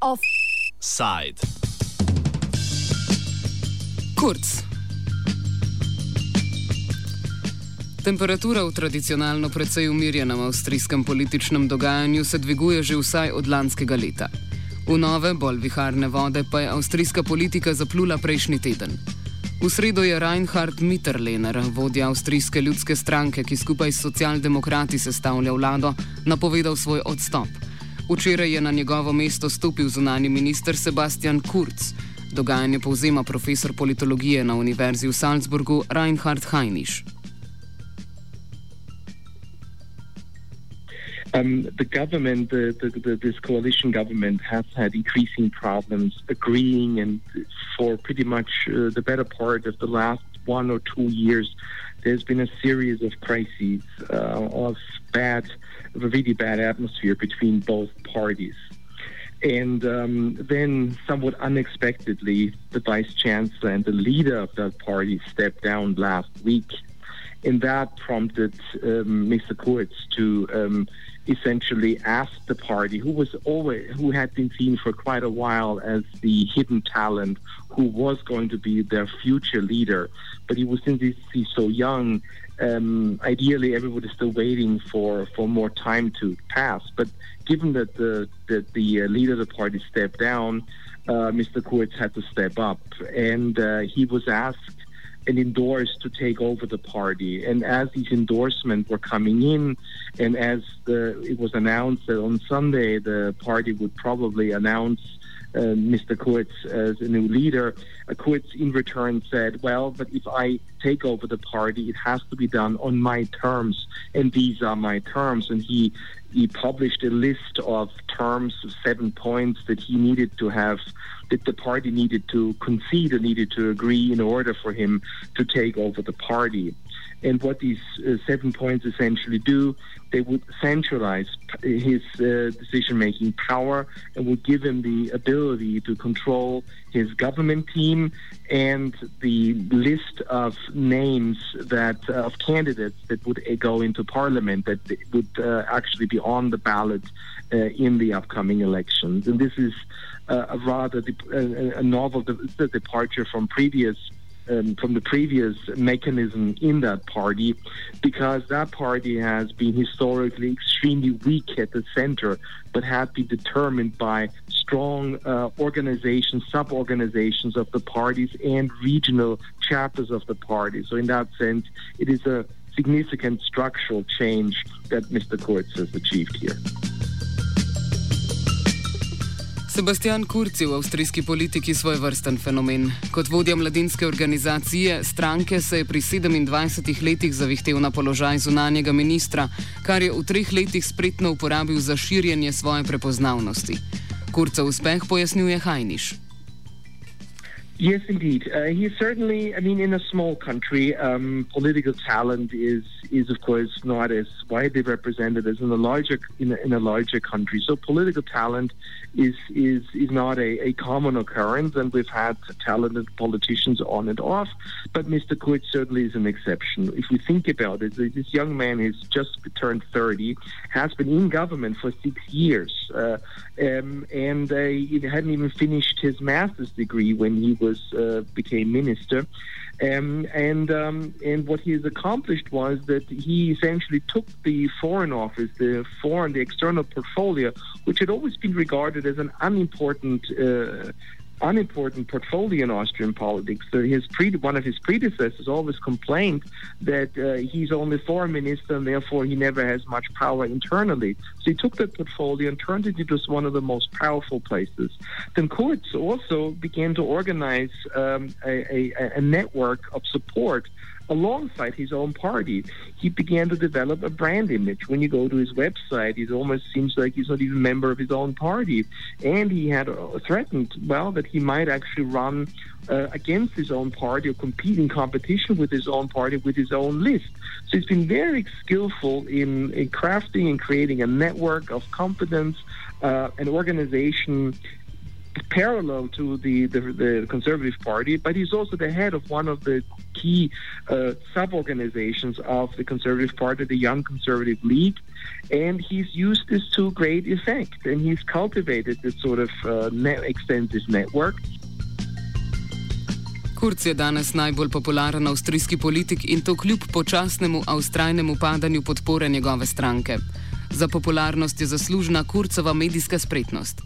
Offside. Kurz. Temperatura v tradicionalno precej umirjenem avstrijskem političnem dogajanju se dviguje že vsaj od lanskega leta. V nove, bolj viharne vode pa je avstrijska politika zaplula prejšnji teden. V sredo je Reinhard Mitterlehner, vodja avstrijske ljudske stranke, ki skupaj s socialdemokrati sestavlja vlado, napovedal svoj odstop. Včeraj je na njegovo mesto stopil zunani minister Sebastian Kurz. Dogajanje povzema profesor politologije na Univerzi v Salzburgu Reinhard Heinisch. Um, the government, the, the, the, this coalition government, has had increasing problems agreeing, and for pretty much uh, the better part of the last one or two years, there's been a series of crises uh, of bad, of a really bad atmosphere between both parties. And um, then, somewhat unexpectedly, the vice chancellor and the leader of that party stepped down last week. And that prompted um, Mr. Kurz to um, essentially asked the party, who was always who had been seen for quite a while as the hidden talent, who was going to be their future leader, but he was since he's so young. Um, ideally, everybody's still waiting for, for more time to pass. But given that the that the uh, leader of the party stepped down, uh, Mr. Kurz had to step up, and uh, he was asked and endorsed to take over the party. And as these endorsements were coming in, and as the, it was announced that on Sunday the party would probably announce Mr. Kurz as a new leader, uh, Kurz in return said, Well, but if I take over the party, it has to be done on my terms, and these are my terms. And he he published a list of terms, seven points that he needed to have, that the party needed to concede or needed to agree in order for him to take over the party. And what these uh, seven points essentially do, they would centralize his uh, decision making power and would give him the ability to control his government team and the list of names that uh, of candidates that would uh, go into parliament that would uh, actually be on the ballot uh, in the upcoming elections. And this is a rather de- a novel de- departure from previous um, from the previous mechanism in that party because that party has been historically extremely weak at the center but has been determined by strong uh, organizations, sub organizations of the parties, and regional chapters of the party. So, in that sense, it is a significant structural change that Mr. Kurz has achieved here. Sebastian Kurz je v avstrijski politiki svoj vrsten fenomen. Kot vodja mladinske organizacije stranke se je pri 27 letih zavihtel na položaj zunanjega ministra, kar je v treh letih spretno uporabil za širjenje svoje prepoznavnosti. Kurca uspeh pojasnjuje Hajniš. Yes, indeed. Uh, he's certainly, I mean, in a small country, um, political talent is, is of course not as widely represented as in a larger in a, in a larger country. So political talent is is is not a, a common occurrence, and we've had talented politicians on and off. But Mr. Kurz certainly is an exception. If we think about it, this young man who's just turned 30 has been in government for six years, uh, um, and uh, he hadn't even finished his master's degree when he was was uh, became minister. Um, and um, and what he has accomplished was that he essentially took the foreign office, the foreign, the external portfolio, which had always been regarded as an unimportant uh, unimportant portfolio in Austrian politics. So his pre- one of his predecessors always complained that uh, he's only foreign minister and therefore he never has much power internally. So he took that portfolio and turned it into one of the most powerful places. Then Kurz also began to organize um, a, a, a network of support alongside his own party. He began to develop a brand image. When you go to his website, it almost seems like he's not even a member of his own party. And he had threatened, well, that he might actually run uh, against his own party or compete in competition with his own party with his own list. So he's been very skillful in, in crafting and creating a network of confidence, uh, an organization parallel to the, the, the Conservative Party, but he's also the head of one of the key uh, sub organizations of the Conservative Party, the Young Conservative League. And he's used this to great effect, and he's cultivated this sort of uh, net extensive network. Kurz je danes najbolj popularen avstrijski politik in to kljub počasnemu avstrajnemu padanju podpore njegove stranke. Za popularnost je zaslužna Kurcova medijska spretnost.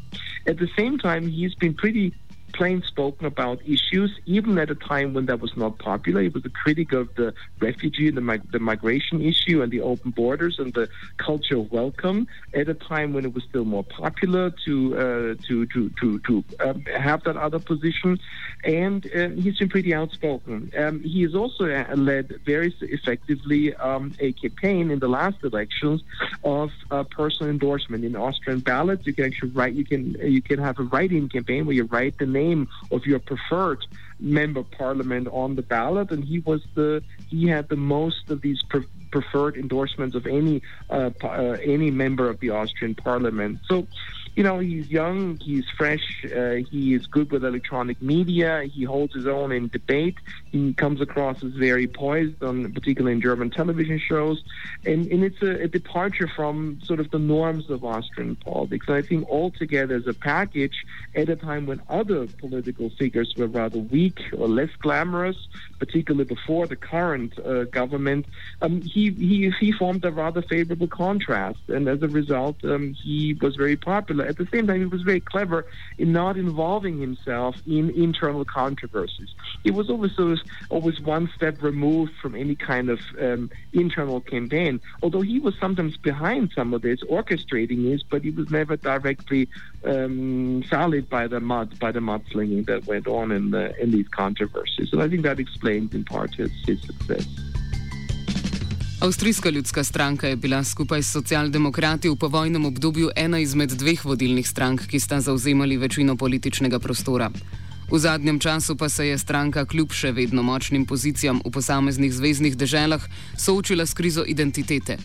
At the same time, he's been pretty plain spoken about issues, even at a time when that was not popular. He was a critic of the refugee and the, mig- the migration issue and the open borders and the culture of welcome at a time when it was still more popular to uh, to to to, to um, have that other position. And uh, he's been pretty outspoken. Um, he has also uh, led very effectively um, a campaign in the last elections of uh, personal endorsement in Austrian ballots. You can actually write. You can you can have a write-in campaign where you write the name name of your preferred member parliament on the ballot, and he was the he had the most of these pre- preferred endorsements of any uh, uh, any member of the Austrian parliament. So you know, he's young, he's fresh, uh, he is good with electronic media, he holds his own in debate, he comes across as very poised, on, particularly in German television shows, and, and it's a, a departure from sort of the norms of Austrian politics. And I think altogether as a package, at a time when other political figures were rather weak or less glamorous, particularly before the current uh, government, um, he, he, he formed a rather favorable contrast, and as a result, um, he was very popular at the same time, he was very clever in not involving himself in internal controversies. He was always always one step removed from any kind of um, internal campaign. Although he was sometimes behind some of this, orchestrating this, but he was never directly um, sullied by the mud by the mudslinging that went on in the, in these controversies. And I think that explains in part his, his success. Avstrijska ljudska stranka je bila skupaj s socialdemokrati v povojnem obdobju ena izmed dveh vodilnih strank, ki sta zauzemali večino političnega prostora. V zadnjem času pa se je stranka kljub še vedno močnim pozicijam v posameznih zvezdnih deželah soočila s krizo identitete.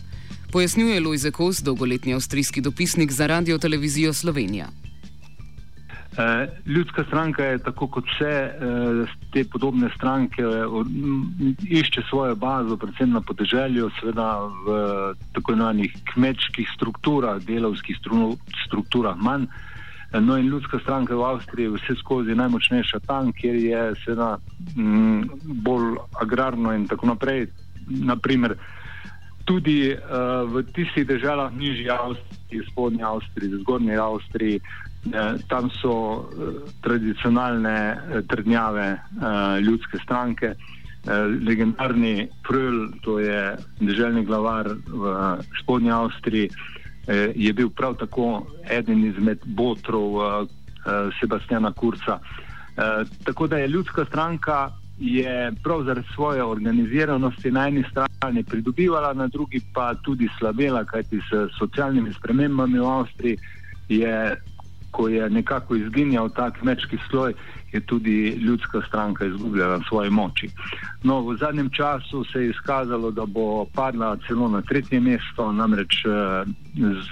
Pojasnjuje Lojze Kos, dolgoletni avstrijski dopisnik za radio televizijo Slovenija. Eh, ljudska stranka je tako kot vse eh, te podobne stranke, išče svojo bazo, predvsem na podeželju, seveda v tako imenovanih kmečkih strukturah, delovskih strukturah manj. Eh, no in ljudska stranka v Avstriji je vse skozi najmočnejša tam, kjer je seveda bolj agrarno in tako naprej. Naprimer, tudi v tistih državah nižji Avstriji, spodnji Avstriji, zgornji Avstriji, Tam so eh, tradicionalne eh, trdnjave eh, ljudske stranke. Legendarni Prl, to je državni glavar v spodnji Avstriji, je bil prav tako eden izmed botrov Sebastiana Kurca. Tako da je ljudska stranka je prav zaradi svoje organiziranosti na eni strani pridobivala, na drugi pa tudi slabela, kajti s socialnimi spremembami v Avstriji je ko je nekako izginjal ta kmečki sloj, je tudi ljudska stranka izgubljala svoje moči. No, v zadnjem času se je izkazalo, da bo padla celo na tretje mesto, namreč uh,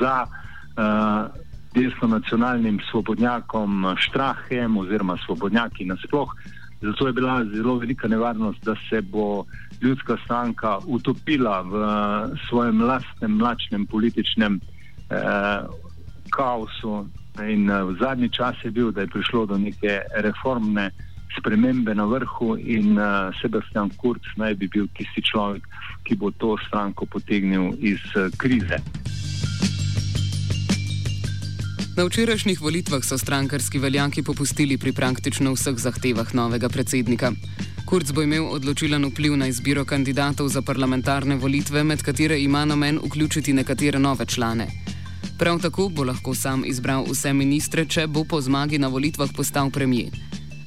za uh, desno nacionalnim svobodnjakom Štrahem oziroma svobodnjaki nasploh. Zato je bila zelo velika nevarnost, da se bo ljudska stranka utopila v svojem lastnem, mlačnem političnem eh, kaosu, In uh, v zadnji čas je bil, da je prišlo do neke reformne spremembe na vrhu, in uh, Sebastian Kurz naj bi bil tisti človek, ki bo to stranko potegnil iz uh, krize. Na včerajšnjih volitvah so strankarski veljaki popustili pri praktično vseh zahtevah novega predsednika. Kurz bo imel odločilen vpliv na izbiro kandidatov za parlamentarne volitve, med katere ima namen vključiti nekatere nove člane. Prav tako bo lahko sam izbral vse ministre, če bo po zmagi na volitvah postal premijer.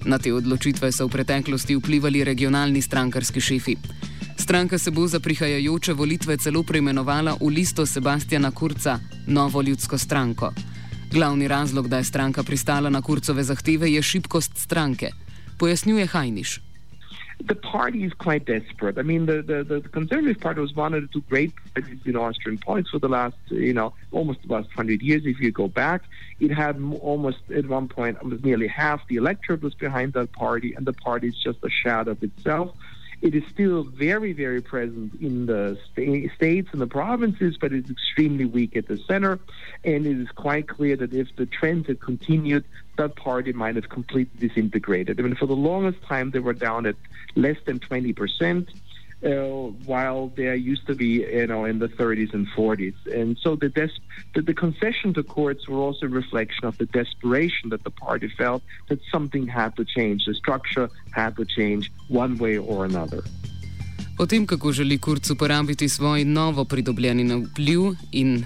Na te odločitve so v preteklosti vplivali regionalni strankarski šefi. Stranka se bo za prihajajoče volitve celo preimenovala v listo Sebastiana Kurca, Novo ljudsko stranko. Glavni razlog, da je stranka pristala na Kurcove zahteve, je šibkost stranke, pojasnjuje Hajniš. The party is quite desperate. I mean, the, the, the Conservative Party was one of the two great parties in Austrian politics for the last, you know, almost the last hundred years. If you go back, it had almost at one point nearly half the electorate was behind that party, and the party is just a shadow of itself. It is still very, very present in the sta- states and the provinces, but it's extremely weak at the center. And it is quite clear that if the trend had continued, that party might have completely disintegrated. I mean, for the longest time, they were down at less than 20 percent uh, while there used to be, you know, in the 30s and 40s. And so the, des- the, the concession to courts were also a reflection of the desperation that the party felt that something had to change, the structure had to change one way or another. O tem, kako želi Kurz uporabiti svoj novo pridobljeni vpliv in uh,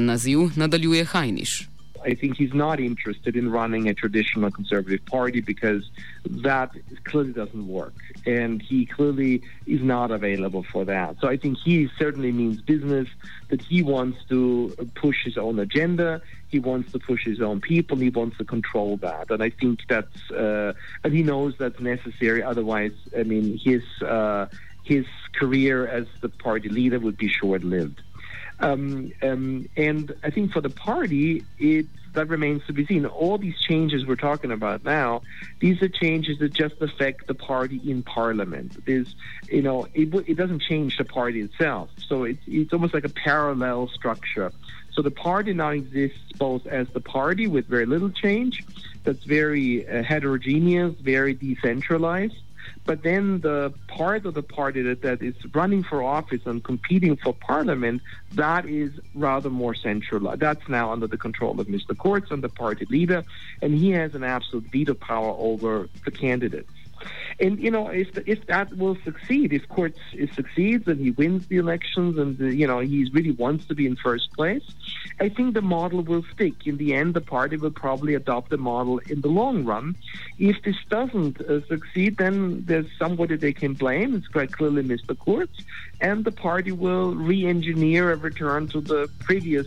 naziv, nadaljuje Hajniš. I think he's not interested in running a traditional conservative party because that clearly doesn't work. And he clearly is not available for that. So I think he certainly means business, that he wants to push his own agenda, he wants to push his own people, he wants to control that. And I think that's, uh, and he knows that's necessary. Otherwise, I mean, his, uh, his career as the party leader would be short lived. Um, um, and I think for the party, it that remains to be seen. All these changes we're talking about now, these are changes that just affect the party in parliament. There's, you know, it, it doesn't change the party itself. So it's it's almost like a parallel structure. So the party now exists both as the party with very little change, that's very uh, heterogeneous, very decentralized, but then the part of the party that, that is running for office and competing for parliament, that is rather more central. That's now under the control of Mr. Kurz and the party leader, and he has an absolute veto power over the candidates. And you know, if the, if that will succeed, if Kurz succeeds and he wins the elections, and the, you know he really wants to be in first place, I think the model will stick. In the end, the party will probably adopt the model in the long run. If this doesn't uh, succeed, then there's somebody they can blame. It's quite clearly Mr. Kurz, and the party will re-engineer a return to the previous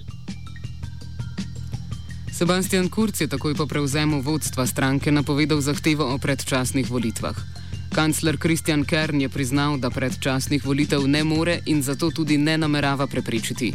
Sebastian Kurz je takoj po prevzemu vodstva stranke napovedal zahtevo o predčasnih volitvah. Kancler Kristjan Kern je priznal, da predčasnih volitev ne more in zato tudi ne namerava preprečiti.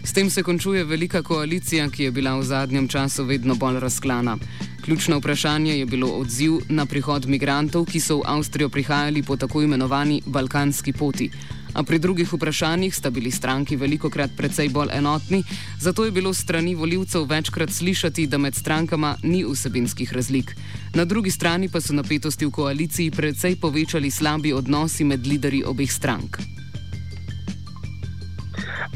S tem se končuje velika koalicija, ki je bila v zadnjem času vedno bolj razklana. Ključno vprašanje je bilo odziv na prihod migrantov, ki so v Avstrijo prihajali po tako imenovani balkanski poti a pri drugih vprašanjih sta bili stranki veliko krat precej bolj enotni, zato je bilo strani voljivcev večkrat slišati, da med strankama ni vsebinskih razlik. Na drugi strani pa so napetosti v koaliciji precej povečali slabi odnosi med liderji obeh strank.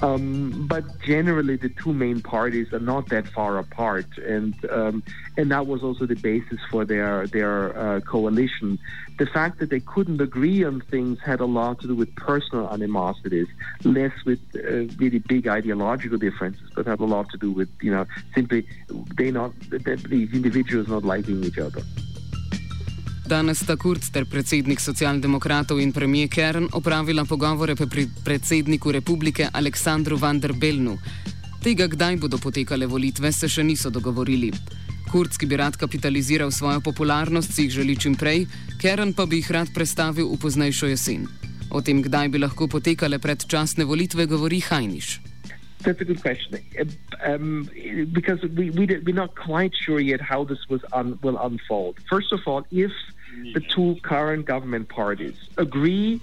Um, but generally, the two main parties are not that far apart, and um, and that was also the basis for their their uh, coalition. The fact that they couldn't agree on things had a lot to do with personal animosities, less with uh, really big ideological differences, but had a lot to do with you know simply they not these individuals not liking each other. Danes sta Kurz ter predsednik socialdemokratov in premijer Kern opravila pogovore pri predsedniku republike Aleksandru van der Belnu. Tega, kdaj bodo potekale volitve, se še niso dogovorili. Kurz, ki bi rad kapitaliziral svojo popularnost, si jih želi čim prej, Kern pa bi jih rad predstavil v poznejšo jesen. O tem, kdaj bi lahko potekale predčasne volitve, govori Hajniš. That's a good question. Um, because we, we, we're not quite sure yet how this was un, will unfold. First of all, if the two current government parties agree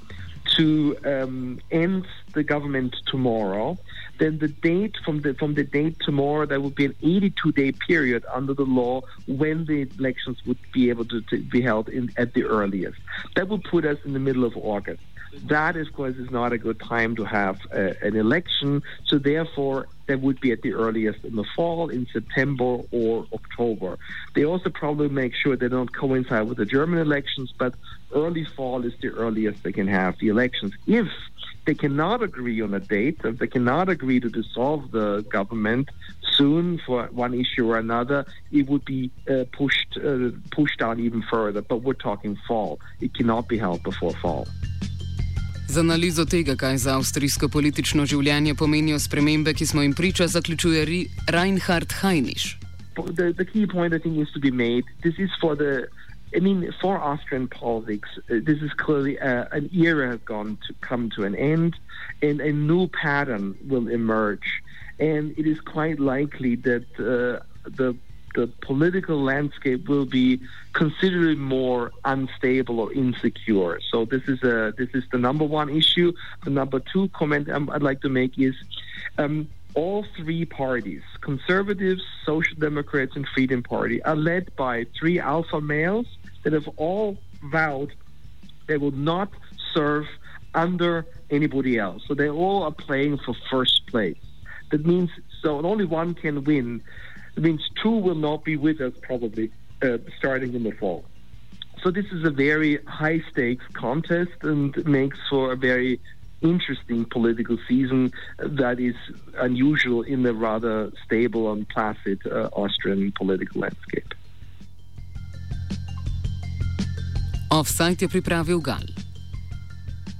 to um, end the government tomorrow, then the date from the from the date tomorrow there would be an 82 day period under the law when the elections would be able to, to be held in, at the earliest. That would put us in the middle of August. That, of course, is not a good time to have uh, an election. So therefore, that would be at the earliest in the fall, in September or October. They also probably make sure they don't coincide with the German elections, but early fall is the earliest they can have the elections. If they cannot agree on a date, if they cannot agree to dissolve the government soon for one issue or another, it would be uh, pushed uh, pushed down even further. But we're talking fall; it cannot be held before fall. Z analizo tega, kaj za avstrijsko politično življenje pomenijo spremembe, ki smo jim priča, zaključuje Reinhard Heinisch. The, the key point I think needs to be made. This is for the, I mean, for Austrian politics, uh, this is clearly uh, an era has gone to come to an end, and a new pattern will emerge, and it is quite likely that uh, the the political landscape will be considerably more unstable or insecure. So this is a this is the number one issue. The number two comment I'd like to make is. Um, all three parties, conservatives, social democrats, and freedom party, are led by three alpha males that have all vowed they will not serve under anybody else. So they all are playing for first place. That means so only one can win. It means two will not be with us probably uh, starting in the fall. So this is a very high stakes contest and makes for a very interesting political season that is unusual in the rather stable and placid uh, Austrian political landscape. Offside je pripravil Gal.